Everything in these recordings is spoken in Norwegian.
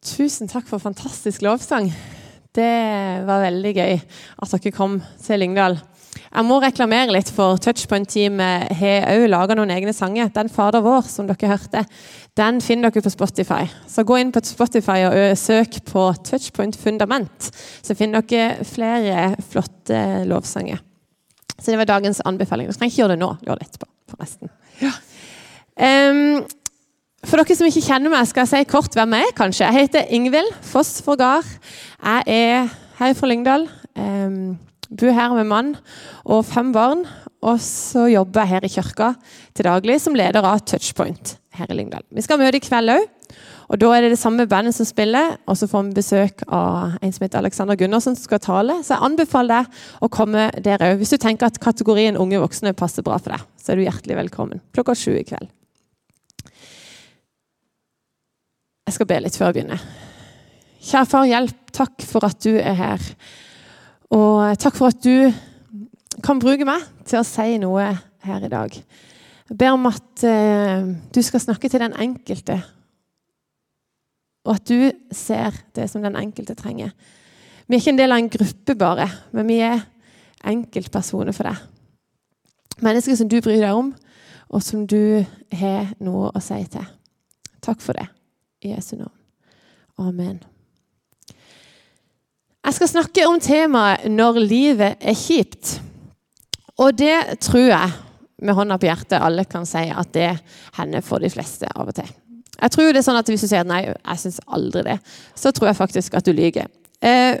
Tusen takk for fantastisk lovsang. Det var veldig gøy at dere kom til Lyngdal. Jeg må reklamere litt for Touchpoint-teamet har òg laga noen egne sanger. Den 'Fader vår' som dere hørte, den finner dere på Spotify. Så gå inn på Spotify og søk på Touchpoint Fundament, så finner dere flere flotte lovsanger. Så det var dagens anbefaling. Du trenger ikke gjøre det nå, gjør det etterpå, forresten. Ja. Um, for dere som ikke kjenner meg, skal jeg si kort hvem jeg er. kanskje. Jeg heter Ingvild Foss Forgard. Jeg er her fra Lyngdal. Um, bor her med mann og fem barn. Og så jobber jeg her i kirka til daglig som leder av Touchpoint her i Lyngdal. Vi skal møte i kveld òg. Og Da er det det samme bandet som spiller, og så får vi besøk av en som heter Alexander Gundersen, som skal tale. Så jeg anbefaler deg å komme der òg. Hvis du tenker at kategorien unge voksne passer bra for deg, så er du hjertelig velkommen klokka sju i kveld. Jeg skal be litt før jeg begynner. Kjære far, hjelp. Takk for at du er her. Og takk for at du kan bruke meg til å si noe her i dag. Jeg ber om at eh, du skal snakke til den enkelte, og at du ser det som den enkelte trenger. Vi er ikke en del av en gruppe, bare, men vi er enkeltpersoner for deg. Mennesker som du bryr deg om, og som du har noe å si til. Takk for det. I Jesu navn. Amen. Jeg skal snakke om temaet 'når livet er kjipt'. Og det tror jeg med hånda på hjertet alle kan si at det hender for de fleste av og til. Jeg tror det er sånn at Hvis du sier at 'nei, jeg syns aldri det', så tror jeg faktisk at du lyver. Eh,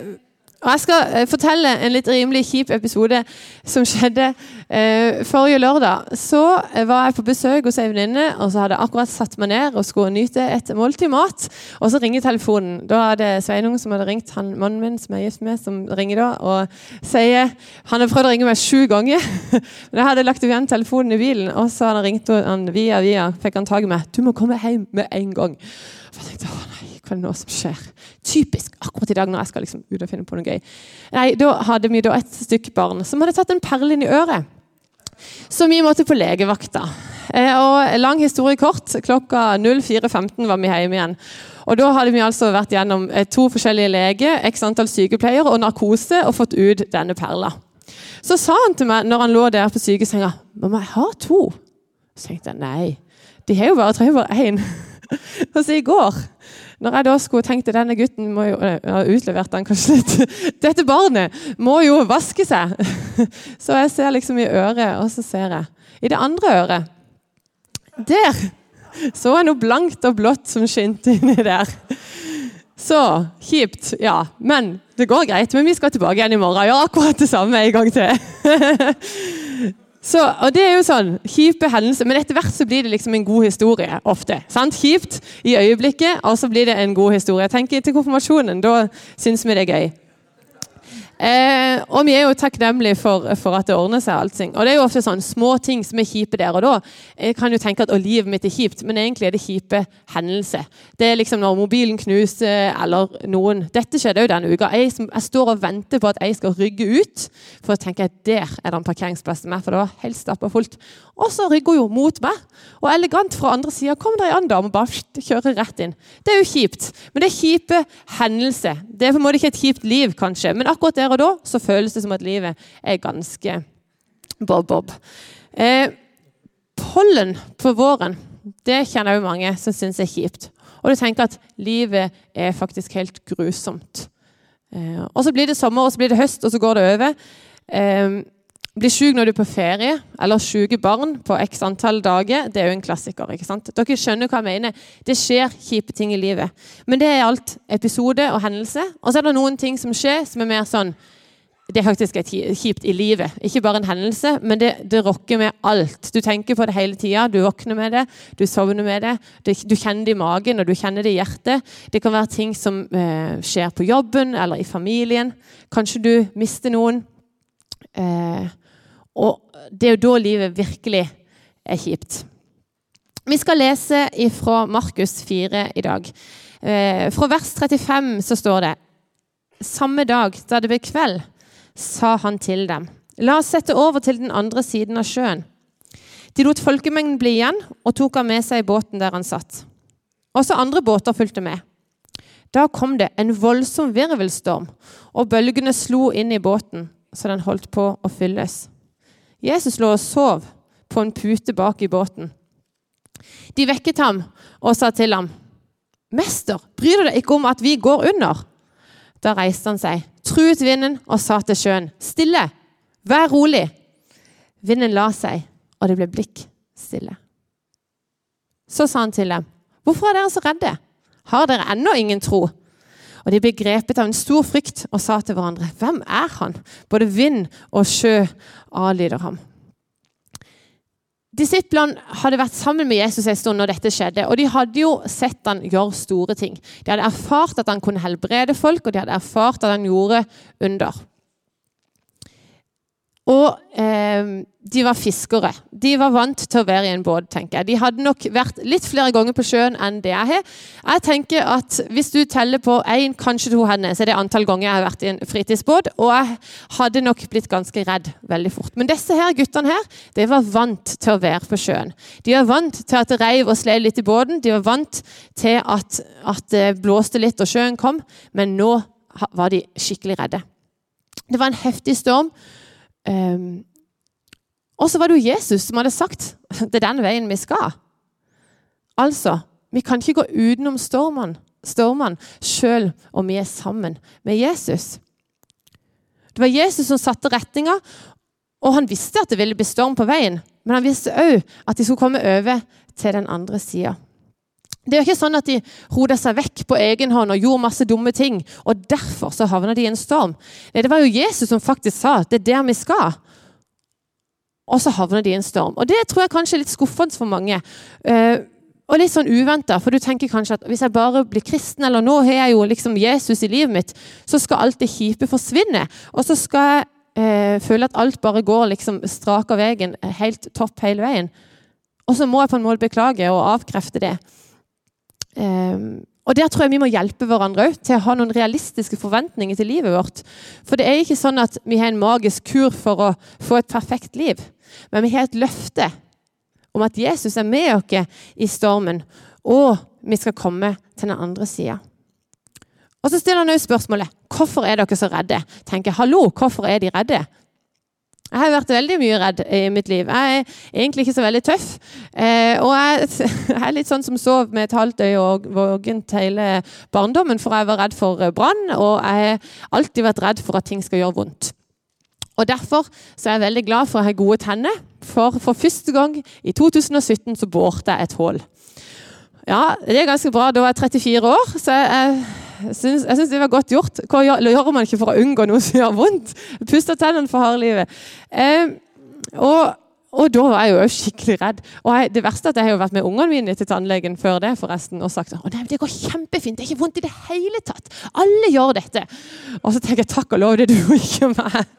og Jeg skal eh, fortelle en litt rimelig kjip episode som skjedde eh, forrige lørdag. Så eh, var jeg på besøk hos ei venninne og så hadde jeg akkurat satt meg ned og skulle nyte et måltid mat. Og så ringer telefonen. Da er det Sveinung som hadde ringt, han, mannen min som jeg er gift med, som ringer da og sier Han har prøvd å ringe meg sju ganger, men jeg hadde lagt igjen telefonen i bilen. Og så hadde han ringt han via via, fikk han tak i meg. 'Du må komme hjem med en gang.' Og jeg tenkte, å nei, hva er det nå som skjer? Typisk akkurat i dag når jeg skal liksom ut og finne på noe gøy. Nei, Da hadde vi da et stykke barn som hadde tatt en perle inn i øret. Så vi måtte på legevakta. Eh, og Lang historie kort. Klokka 04.15 var vi hjemme igjen. Og Da hadde vi altså vært gjennom eh, to forskjellige leger, x antall sykepleiere og narkose og fått ut denne perla. Så sa han til meg når han lå der på sykesenga Mamma, jeg har to. Så tenkte jeg nei, de har jo bare, tre, bare én. Og så i går når jeg da skulle tenkt at denne gutten må jo ha utlevert den kanskje litt Dette barnet må jo vaske seg! Så jeg ser liksom i øret, og så ser jeg i det andre øret. Der så jeg noe blankt og blått som skinte inni der. Så kjipt, ja. Men det går greit. Men vi skal tilbake igjen i morgen og gjøre akkurat det samme en gang til. Så, og det er jo sånn, Kjipe hendelser, men etter hvert så blir det liksom en god historie. ofte. Sant? Kjipt i øyeblikket, og så blir det en god historie. Tenker Til konfirmasjonen da syns vi det er gøy. Eh, og vi er jo takknemlige for, for, at det ordner seg. allting. Og det er jo ofte sånn små ting som er kjipe der og da. Jeg kan jo tenke at livet mitt er kjipt, men egentlig er det kjipe hendelser. Det er liksom når mobilen knuser, eller noen Dette skjedde jo denne uka. Jeg, jeg står og venter på at jeg skal rygge ut, for å tenke at der er det en parkeringsplass til meg, for det var helt stappa fullt. Og så rygger hun jo mot meg, og elegant fra andre sida kom det ei annen dame og bare kjører rett inn. Det er jo kjipt, men det er kjipe hendelser. Det er på en måte ikke et kjipt liv, kanskje, men akkurat der og da så føles det som at livet er ganske bob-bob. Eh, pollen på våren det kjenner jo mange som syns er kjipt. Og du tenker at livet er faktisk helt grusomt. Eh, og Så blir det sommer, og så blir det høst, og så går det over. Eh, bli syk når du er på ferie, eller syke barn på x antall dager, det er jo en klassiker. ikke sant? Dere skjønner hva jeg mener. Det skjer kjipe ting i livet. Men det er alt episode og hendelse. Og så er det noen ting som skjer som er mer sånn Det er faktisk kjipt i livet. Ikke bare en hendelse, men det, det rokker med alt. Du tenker på det hele tida. Du våkner med det, du sovner med det. Du kjenner det i magen, og du kjenner det i hjertet. Det kan være ting som eh, skjer på jobben eller i familien. Kanskje du mister noen. Eh, og det er jo da livet virkelig er kjipt. Vi skal lese fra Markus 4 i dag. Eh, fra vers 35 så står det Samme dag da det ble kveld, sa han til dem, la oss sette over til den andre siden av sjøen. De lot folkemengden bli igjen og tok ham med seg i båten der han satt. Også andre båter fulgte med. Da kom det en voldsom virvelstorm, og bølgene slo inn i båten, så den holdt på å fylles. Jesus lå og sov på en pute bak i båten. De vekket ham og sa til ham, 'Mester, bryr du deg ikke om at vi går under?' Da reiste han seg, truet vinden og sa til sjøen, 'Stille, vær rolig.' Vinden la seg, og det ble blikk stille. Så sa han til dem, 'Hvorfor er dere så redde? Har dere ennå ingen tro?' Og De ble grepet av en stor frykt og sa til hverandre, 'Hvem er han?' Både vind og sjø adlyder ham. Disiplene hadde vært sammen med Jesus en stund når dette skjedde, og de hadde jo sett han gjøre store ting. De hadde erfart at han kunne helbrede folk, og de hadde erfart at han gjorde under. Og eh, de var fiskere. De var vant til å være i en båt. tenker jeg. De hadde nok vært litt flere ganger på sjøen enn det jeg har. Jeg tenker at Hvis du teller på én, kanskje to hender, så er det antall ganger jeg har vært i en fritidsbåt. Og jeg hadde nok blitt ganske redd veldig fort. Men disse her guttene her, de var vant til å være på sjøen. De var vant til at det reiv og sled litt i båten. De var vant til at, at det blåste litt og sjøen kom. Men nå var de skikkelig redde. Det var en heftig storm. Um, og så var det jo Jesus som hadde sagt det er den veien vi skal. Altså, vi kan ikke gå utenom stormene, stormen, sjøl om vi er sammen med Jesus. Det var Jesus som satte retninga, og han visste at det ville bli storm på veien. Men han visste òg at de skulle komme over til den andre sida. Det er ikke sånn at de roda seg vekk på egen hånd og gjorde masse dumme ting. Og derfor så havna de i en storm. Nei, det var jo Jesus som faktisk sa at det er der vi skal. Og så havner de i en storm. Og det tror jeg kanskje er litt skuffende for mange. Uh, og litt sånn uventa, for du tenker kanskje at hvis jeg bare blir kristen, eller nå har jeg jo liksom Jesus i livet mitt, så skal alt det kjipe forsvinne. Og så skal jeg eh, føle at alt bare går liksom av veien, helt topp hele veien. Og så må jeg på en måte beklage og avkrefte det. Um, og Der tror jeg vi må hjelpe hverandre til å ha noen realistiske forventninger til livet vårt. For det er ikke sånn at vi har en magisk kur for å få et perfekt liv. Men vi har et løfte om at Jesus er med oss i stormen, og vi skal komme til den andre sida. Og så stiller han også spørsmålet hvorfor er dere så redde. Tenker, hallo, hvorfor er de redde? Jeg har vært veldig mye redd i mitt liv. Jeg er egentlig ikke så veldig tøff. Eh, og jeg, jeg, er litt sånn som sov med et halvt øye og vågent hele barndommen, for jeg var redd for eh, brann, og jeg har alltid vært redd for at ting skal gjøre vondt. Og Derfor så er jeg veldig glad for å ha gode tenner, for for første gang i 2017 så boret jeg et hull. Ja, det er ganske bra. Da var jeg 34 år, så jeg syns, jeg syns det var godt gjort. Hva gjør, gjør, man ikke for å unngå noe som gjør vondt? Puster tennene for harde livet. Eh, og, og, da var jeg jo skikkelig redd. Og jeg, Det verste er at jeg har jo vært med ungene mine til tannlegen før det forresten, og sagt at det går kjempefint, det er ikke vondt i det hele tatt. Alle gjør dette. Og så tenker jeg takk og lov, det du ikke meg.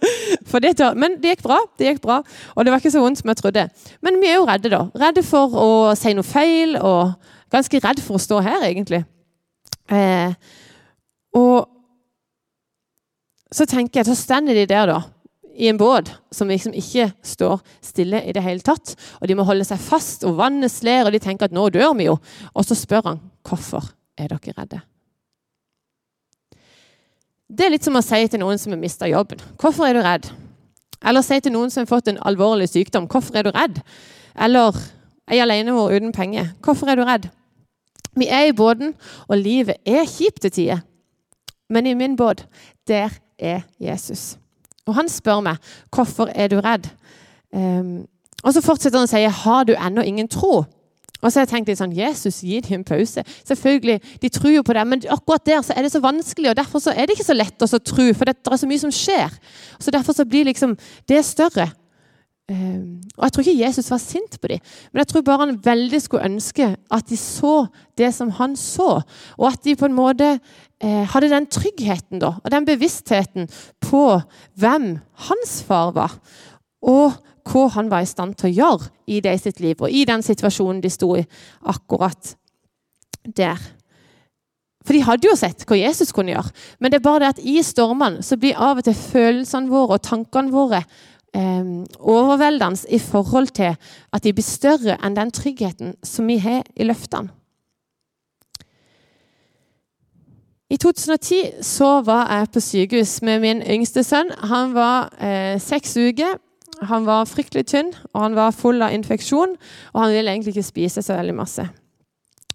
Det tør, men det gikk bra. det gikk bra, Og det var ikke så vondt som jeg trodde. Men vi er jo redde, da. Redde for å si noe feil, og ganske redd for å stå her, egentlig. Eh, og så tenker jeg, så stender de der, da. I en båt som liksom ikke står stille i det hele tatt. Og de må holde seg fast, og vannet sler, og de tenker at nå dør vi jo. Og så spør han hvorfor er dere redde. Det er litt som å si til noen som har mista jobben. Hvorfor er du redd? Eller si til noen som har fått en alvorlig sykdom. Hvorfor er du redd? Eller ei alenemor uten penger. Hvorfor er du redd? Vi er i båten, og livet er kjipt til tider. Men i min båt, der er Jesus. Og han spør meg hvorfor er du redd. Um, og så fortsetter han å si har du ennå ingen tro. Og så har jeg tenkt litt sånn, Jesus, gi dem en pause. Selvfølgelig, De tror jo på det, men akkurat der så er det så vanskelig. og Derfor så er det ikke så lett å tro, for det er så mye som skjer. Så Derfor så blir liksom det større. Ehm, og Jeg tror ikke Jesus var sint på dem, men jeg tror bare han veldig skulle ønske at de så det som han så. Og at de på en måte eh, hadde den tryggheten da, og den bevisstheten på hvem hans far var. Og hva han var i stand til å gjøre i det sitt liv, og i den situasjonen de sto i akkurat der. For de hadde jo sett hva Jesus kunne gjøre. Men det er bare det at i stormene så blir av og til følelsene våre og tankene våre eh, overveldende i forhold til at de blir større enn den tryggheten som vi har i løftene. I 2010 så var jeg på sykehus med min yngste sønn. Han var eh, seks uker. Han var fryktelig tynn, og han var full av infeksjon. Og han ville egentlig ikke spise så veldig masse.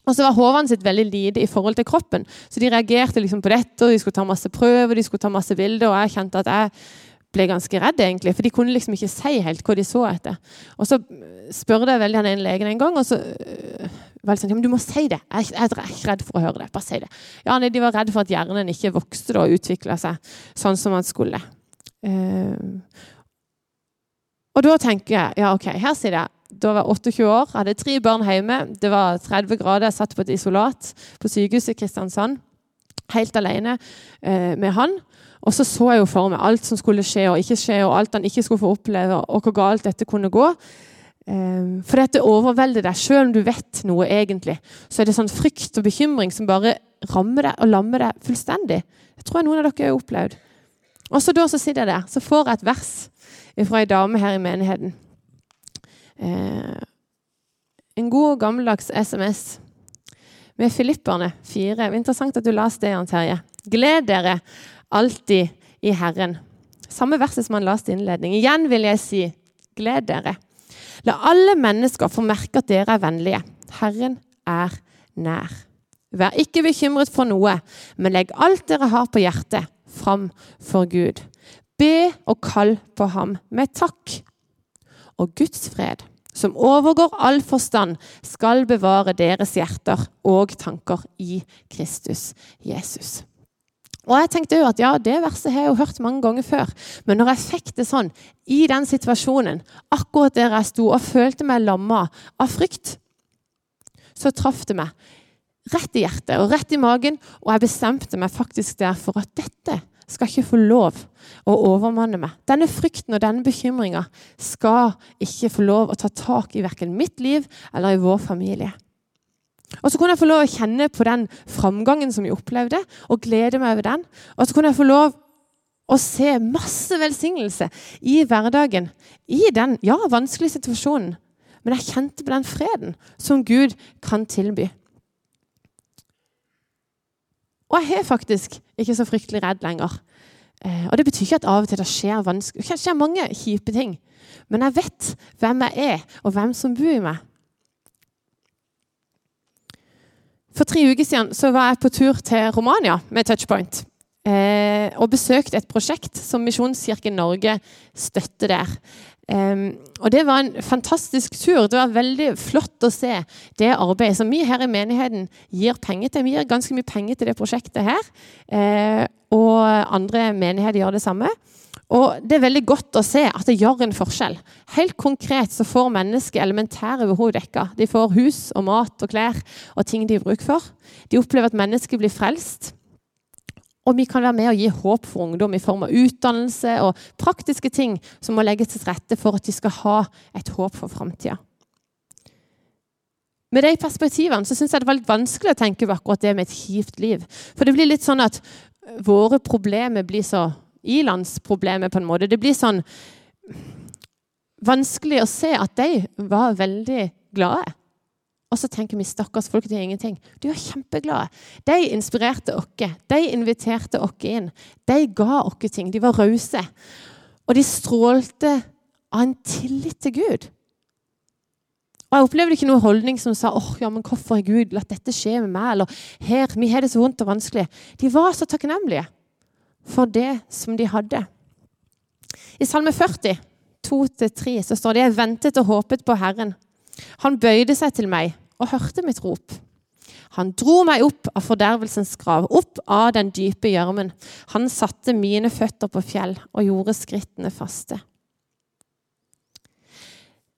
Og så var hodet sitt veldig lite i forhold til kroppen, så de reagerte liksom på dette. og De skulle ta masse prøver, de skulle ta masse bilder, og jeg kjente at jeg ble ganske redd, egentlig, for de kunne liksom ikke si helt hva de så etter. Og så spurte jeg veldig han en legen en gang, og så øh, var det sånn ja, men 'Du må si det. Jeg, jeg, er ikke redd for å høre det. Bare si det.' Ja, nei, De var redd for at hjernen ikke vokste og utvikla seg sånn som man skulle. Uh, og da tenker jeg ja, ok, her sier jeg da var jeg 28 år, hadde tre barn hjemme. Det var 30 grader, jeg satt på et isolat på sykehuset i Kristiansand. Helt alene eh, med han. Og så så jeg jo for meg alt som skulle skje og ikke skje, og alt han ikke skulle få oppleve, og hvor galt dette kunne gå. Eh, for dette overvelder deg, selv om du vet noe egentlig. Så er det sånn frykt og bekymring som bare rammer deg og lammer deg fullstendig. Det tror jeg noen av dere har opplevd. Og så da så sitter jeg der, så får jeg et vers fra ei dame her i menigheten. Eh, en god, gammeldags SMS med Filipperne 4. Det er interessant at du leste det, Jan Terje. Gled dere alltid i Herren. Samme verset som han la i innledning. Igjen vil jeg si, gled dere. La alle mennesker få merke at dere er vennlige. Herren er nær. Vær ikke bekymret for noe, men legg alt dere har på hjertet, fram for Gud. Be og kall på ham med takk. Og Guds fred, som overgår all forstand, skal bevare deres hjerter og tanker i Kristus Jesus. Og jeg tenkte jo at ja, Det verset har jeg jo hørt mange ganger før. Men når jeg fikk det sånn, i den situasjonen, akkurat der jeg sto og følte meg lamma av frykt, så traff det meg rett i hjertet og rett i magen. Og jeg bestemte meg faktisk der for at dette skal ikke få lov å overmanne meg. Denne frykten og denne bekymringa skal ikke få lov å ta tak i verken mitt liv eller i vår familie. Og så kunne jeg få lov å kjenne på den framgangen som jeg opplevde, og glede meg over den. Og så kunne jeg få lov å se masse velsignelse i hverdagen, i den ja, vanskelige situasjonen. Men jeg kjente på den freden som Gud kan tilby. Og jeg er faktisk ikke så fryktelig redd lenger. Eh, og Det betyr ikke at av og til det skjer, det skjer mange kjipe ting. Men jeg vet hvem jeg er, og hvem som bor i meg. For tre uker siden så var jeg på tur til Romania med Touchpoint. Eh, og besøkte et prosjekt som Misjonskirken Norge støtter der. Um, og Det var en fantastisk tur. Det var veldig flott å se det arbeidet som vi her i menigheten gir penger til. Vi gir ganske mye penger til det prosjektet her. Uh, og andre menigheter gjør det samme. Og Det er veldig godt å se at det gjør en forskjell. Helt konkret så får mennesker elementære behov dekka. De får hus og mat og klær og ting de har bruk for. De opplever at mennesker blir frelst. Og vi kan være med og gi håp for ungdom i form av utdannelse og praktiske ting som må legges til rette for at de skal ha et håp for framtida. Med de perspektivene så syns jeg det var litt vanskelig å tenke på akkurat det med et kjipt liv. For det blir litt sånn at våre problemer blir så ilandsproblemer, på en måte. Det blir sånn vanskelig å se at de var veldig glade. Og så tenker vi stakkars folk, de har ingenting. De var kjempeglade. De inspirerte oss. De inviterte oss inn. De ga oss ting. De var rause. Og de strålte av en tillit til Gud. Og Jeg opplevde ikke noen holdning som sa åh, ja, men hvorfor har Gud latt dette skje med meg? Eller her, vi har det så vondt og vanskelig. De var så takknemlige for det som de hadde. I Salme 40, 2-3, så står det jeg ventet og håpet på Herren. Han bøyde seg til meg og hørte mitt rop. Han dro meg opp av fordervelsens grav, opp av den dype gjørmen. Han satte mine føtter på fjell og gjorde skrittene faste.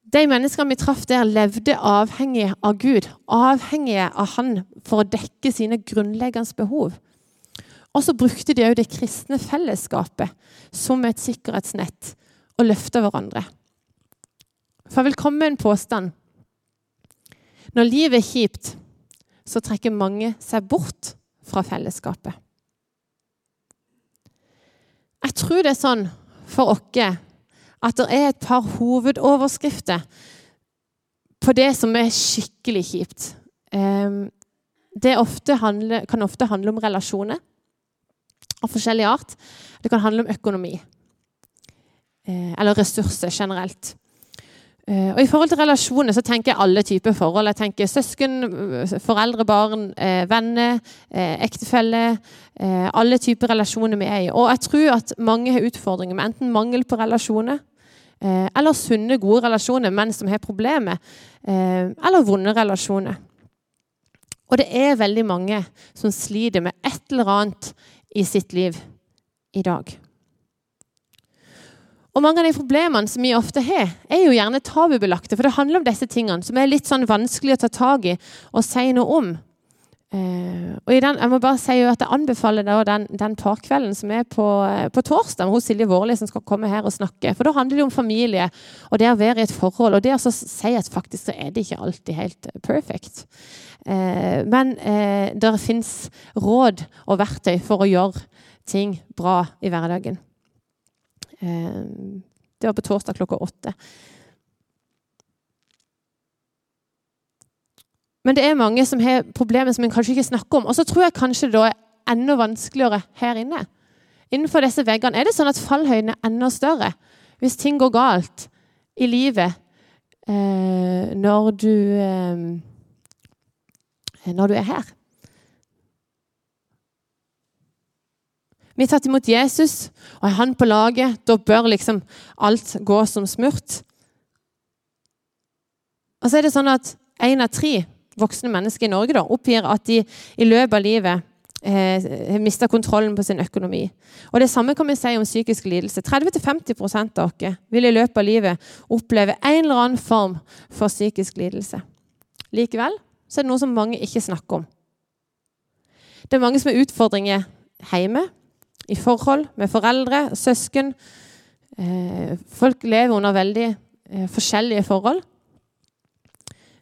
De menneskene vi traff der, levde avhengig av Gud, avhengige av Han for å dekke sine grunnleggende behov. Og så brukte de òg det kristne fellesskapet som et sikkerhetsnett og løfta hverandre. For jeg vil komme med en påstand når livet er kjipt, så trekker mange seg bort fra fellesskapet. Jeg tror det er sånn for oss at det er et par hovedoverskrifter på det som er skikkelig kjipt. Ehm, det ofte handler, kan ofte handle om relasjoner av forskjellig art. Det kan handle om økonomi. Eh, eller ressurser generelt. Eh, og I forhold til relasjoner så tenker jeg alle typer forhold. Jeg tenker Søsken, foreldre, barn, eh, venner, eh, ektefelle. Eh, alle typer relasjoner vi er i. Og jeg tror at mange har utfordringer med enten mangel på relasjoner eh, eller sunne, gode relasjoner, men som har problemer. eller vonde relasjoner. Og det er veldig mange som sliter med et eller annet i sitt liv i dag. Og Mange av de problemene som vi ofte har, er jo gjerne tabubelagte. For det handler om disse tingene som er litt sånn vanskelig å ta tak i og si noe om. Eh, og den, Jeg må bare si at jeg anbefaler den, den parkvelden som er på, på torsdag hos Silje Vårli, som skal komme her og snakke. For Da handler det om familie og det å være i et forhold. Og det å si at faktisk så er det ikke alltid helt perfect. Eh, men eh, det fins råd og verktøy for å gjøre ting bra i hverdagen. Eh, det var på torsdag klokka åtte. Men det er mange som har problemer som en kanskje ikke snakker om. Og så tror jeg kanskje det er enda vanskeligere her inne. Innenfor disse veggene er det sånn at fallhøyden er enda større hvis ting går galt i livet eh, når du eh, når du er her. Vi har tatt imot Jesus, og er han på laget, da bør liksom alt gå som smurt. Og så er det sånn at én av tre voksne mennesker i Norge da, oppgir at de i løpet av livet eh, mista kontrollen på sin økonomi. Og Det samme kan vi si om psykisk lidelse. 30-50 av dere vil i løpet av livet oppleve en eller annen form for psykisk lidelse. Likevel så er det noe som mange ikke snakker om. Det er mange som har utfordringer hjemme, i forhold med foreldre, søsken. Eh, folk lever under veldig eh, forskjellige forhold.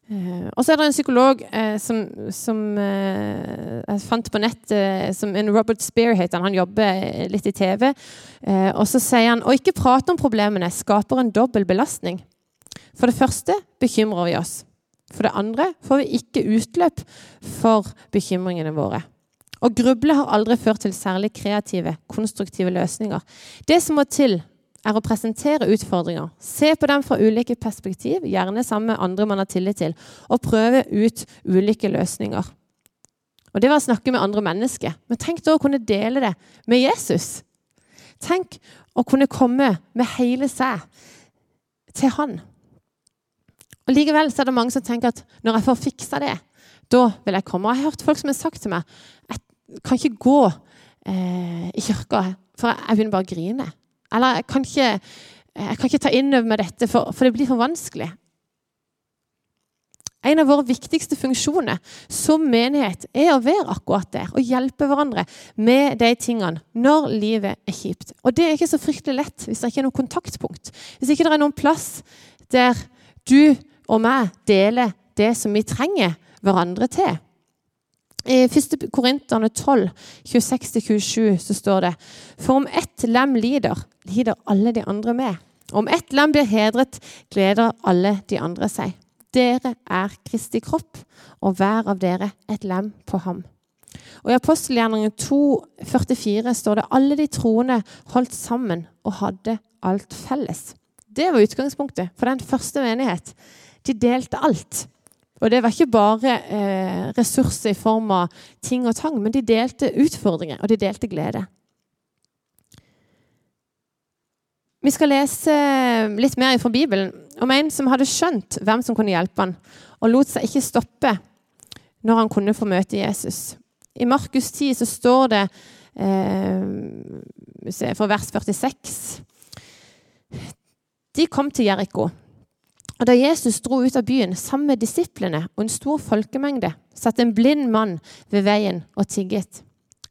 Eh, og så er det en psykolog som, som jeg fant på nett, som en Robert Spear heter han. Han jobber litt i TV. og så sier han å ikke prate om problemene skaper en dobbel belastning. For det første bekymrer vi oss. For det andre får vi ikke utløp for bekymringene våre. Å gruble har aldri ført til særlig kreative, konstruktive løsninger. Det som må til, er å presentere utfordringer, se på dem fra ulike perspektiv, gjerne sammen med andre man har tillit til, og prøve ut ulike løsninger. Og Det var å snakke med andre mennesker. Men tenk da å kunne dele det med Jesus. Tenk å kunne komme med hele seg til han. Og Likevel så er det mange som tenker at når jeg får fiksa det, da vil jeg komme. Og jeg har hørt folk som har sagt til meg jeg kan ikke gå eh, i kirka, for jeg begynner bare å grine. Eller jeg kan ikke, jeg kan ikke ta inn over meg dette, for, for det blir for vanskelig. En av våre viktigste funksjoner som menighet er å være akkurat der og hjelpe hverandre med de tingene når livet er kjipt. Og det er ikke så fryktelig lett hvis det ikke er noe kontaktpunkt. Hvis ikke det er noen plass der du og meg deler det som vi trenger hverandre til. I 1. Korinterne 12, 26-27 så står det For om ett lem lider, lider alle de andre med. Om ett lem blir hedret, gleder alle de andre seg. Dere er Kristi kropp, og hver av dere et lem på ham. Og I apostelgjerningen 2, 44 står det alle de troende holdt sammen og hadde alt felles. Det var utgangspunktet for den første menighet. De delte alt. Og det var ikke bare eh, ressurser i form av ting og tang, men de delte utfordringer, og de delte glede. Vi skal lese litt mer fra Bibelen om en som hadde skjønt hvem som kunne hjelpe han, og lot seg ikke stoppe når han kunne få møte Jesus. I Markus 10 så står det eh, fra vers 46 De kom til Jeriko. Og Da Jesus dro ut av byen sammen med disiplene og en stor folkemengde, satt en blind mann ved veien og tigget.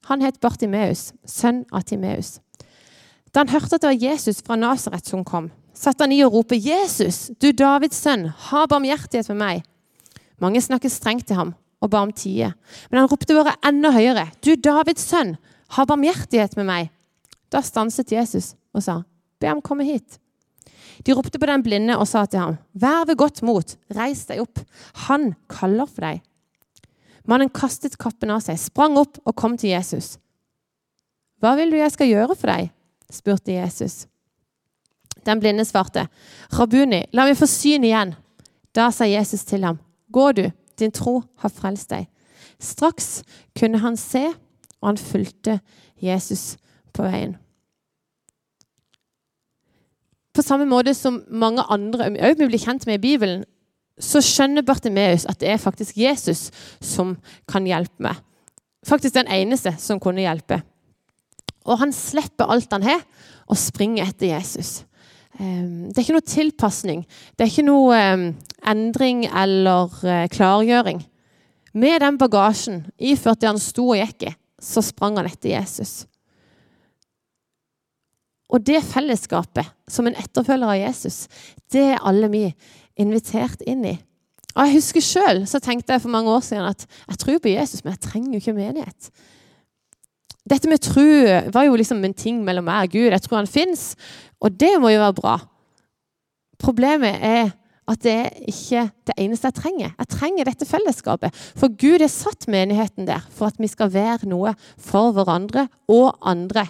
Han het Bartimeus, sønn av Timeus. Da han hørte at det var Jesus fra Nasaret som kom, satte han i og ropte, 'Jesus, du Davids sønn, ha barmhjertighet med meg.' Mange snakket strengt til ham og ba om tide, men han ropte bare enda høyere, 'Du Davids sønn, ha barmhjertighet med meg.' Da stanset Jesus og sa, 'Be ham komme hit.' De ropte på den blinde og sa til ham, 'Vær ved godt mot, reis deg opp. Han kaller for deg.' Mannen kastet kappen av seg, sprang opp og kom til Jesus. Hva vil du jeg skal gjøre for deg? spurte Jesus. Den blinde svarte, Rabuni, la meg få syn igjen. Da sa Jesus til ham, Gå du, din tro har frelst deg. Straks kunne han se, og han fulgte Jesus på veien. På samme måte som mange andre òg vi blir kjent med i Bibelen, så skjønner Bartimeus at det er faktisk Jesus som kan hjelpe meg. Faktisk den eneste som kunne hjelpe. Og han slipper alt han har, og springer etter Jesus. Ehm, det er ikke noe tilpasning. Det er ikke noe ehm, endring eller eh, klargjøring. Med den bagasjen iført det han sto og gikk i, så sprang han etter Jesus. Og det fellesskapet som en etterfølger av Jesus, det er alle vi invitert inn i. Og Jeg husker sjøl så tenkte jeg for mange år siden at jeg tror på Jesus, men jeg trenger jo ikke menighet. Dette med tro var jo liksom en ting mellom meg og Gud. Jeg tror han fins, og det må jo være bra. Problemet er at det er ikke det eneste jeg trenger. Jeg trenger dette fellesskapet. For Gud har satt menigheten der for at vi skal være noe for hverandre og andre.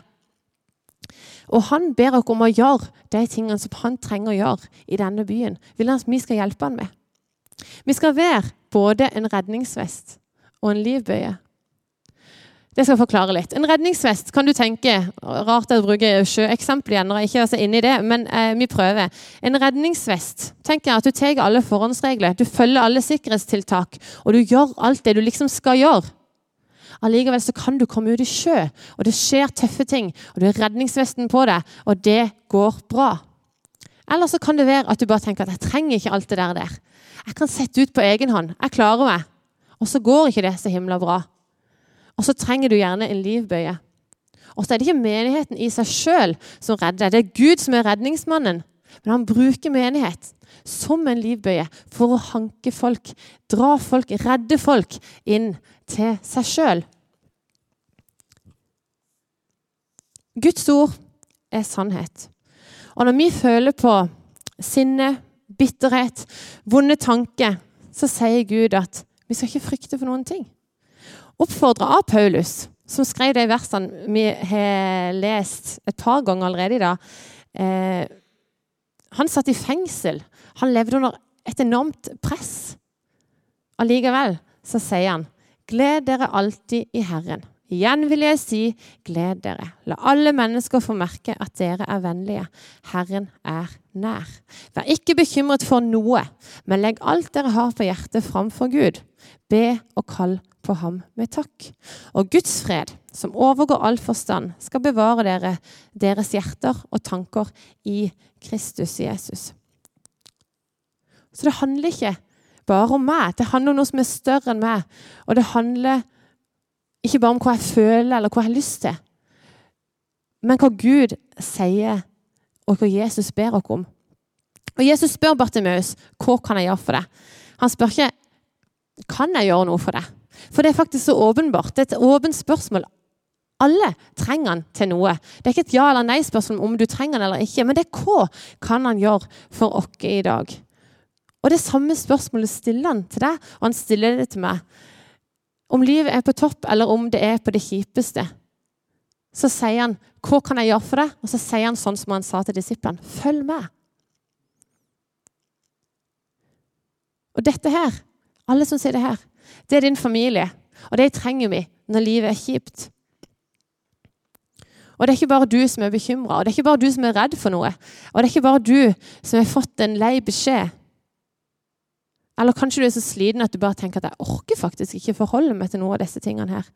Og han ber oss om å gjøre de tingene som han trenger å gjøre i denne byen. Vil han at vi skal hjelpe han med. Vi skal være både en redningsvest og en livbøye. Det skal jeg forklare litt. En redningsvest kan du tenke Rart jeg bruker sjøeksempel igjen når jeg ikke er så inne i det, men eh, vi prøver. En redningsvest tenker jeg at du tar alle forhåndsregler, du følger alle sikkerhetstiltak, og du gjør alt det du liksom skal gjøre. Allikevel så kan du komme ut i sjø, og det skjer tøffe ting, og du har redningsvesten på deg, og det går bra. Eller så kan det være at du bare tenker at jeg trenger ikke alt det der. der. Jeg kan sette ut på egen hånd. Jeg klarer meg. Og så går ikke det så himla bra. Og så trenger du gjerne en livbøye. Og så er det ikke menigheten i seg sjøl som redder. Det er Gud som er redningsmannen. Men han bruker menighet som en livbøye for å hanke folk, dra folk, redde folk inn til seg sjøl. Guds ord er sannhet. Og når vi føler på sinne, bitterhet, vonde tanker, så sier Gud at vi skal ikke frykte for noen ting oppfordra av Paulus, som skrev de versene vi har lest et par ganger allerede i dag. Eh, han satt i fengsel. Han levde under et enormt press. Allikevel så sier han, 'Gled dere alltid i Herren'. Igjen vil jeg si, gled dere. La alle mennesker få merke at dere er vennlige. Herren er nær. Vær ikke bekymret for noe, men legg alt dere har på hjertet, framfor Gud. Be og kall på ham med takk. Og Guds fred, som overgår all forstand, skal bevare dere, deres hjerter og tanker i Kristus Jesus. Så det handler ikke bare om meg. Det handler om noe som er større enn meg. Og det handler ikke bare om hva jeg føler eller hva jeg har lyst til, men hva Gud sier, og hva Jesus ber oss om. Og Jesus spør Bartimeus hva kan jeg gjøre for deg. Han spør ikke kan jeg gjøre noe for deg. For det er faktisk så åpenbart. Det er et åpent spørsmål. Alle trenger han til noe. Det er ikke et ja eller nei-spørsmål om du trenger han eller ikke, men det er hva kan han gjøre for oss i dag. Og Det samme spørsmålet stiller han til deg, og han stiller det til meg. Om livet er på topp, eller om det er på det kjipeste, så sier han 'Hva kan jeg gjøre for deg?' Og så sier han sånn som han sa til disiplene 'Følg med'. Og dette her, alle som sier det her, det er din familie. Og det trenger vi når livet er kjipt. Og det er ikke bare du som er bekymra, og det er ikke bare du som er redd for noe. Og det er ikke bare du som har fått en lei beskjed. Eller kanskje du er så sliten at du bare tenker at jeg orker faktisk ikke forholde meg til noe av disse tingene her.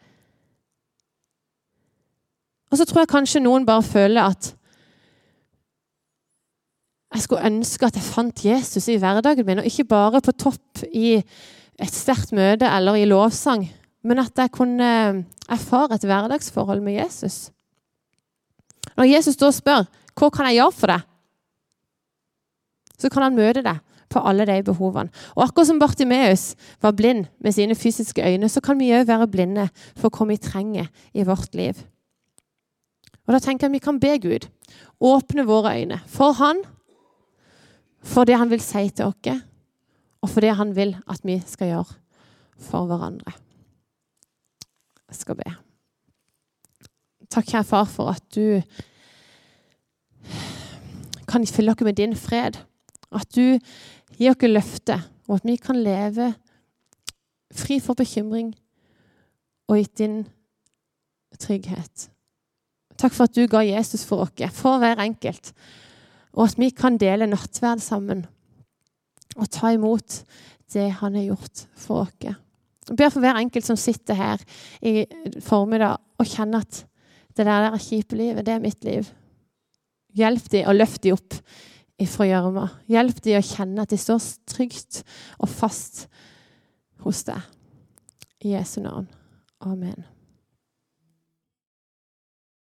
Og så tror jeg kanskje noen bare føler at jeg skulle ønske at jeg fant Jesus i hverdagen min, og ikke bare på topp i et sterkt møte eller i lovsang, men at jeg kunne erfare et hverdagsforhold med Jesus. Når Jesus da spør hva kan jeg gjøre for deg, så kan han møte deg på alle de behovene. Og akkurat som Bartimeus var blind med sine fysiske øyne, så kan vi òg være blinde for hva vi trenger i vårt liv. Og Da tenker jeg vi kan be Gud åpne våre øyne for Han, for det Han vil si til oss, og for det han vil at vi skal gjøre for hverandre. Jeg skal be. Takk, kjære far, for at du kan fylle oss med din fred. At du gir oss løftet, og at vi kan leve fri for bekymring og i din trygghet. Takk for at du ga Jesus for oss, for hver enkelt, og at vi kan dele nattverd sammen og ta imot det han har gjort for oss. Jeg ber for hver enkelt som sitter her i formiddag og kjenner at det der, der kjipe livet, det er mitt liv. Hjelp dem og løft dem opp ifra gjørma. Hjelp dem å kjenne at de står trygt og fast hos deg. I Jesu navn. Amen.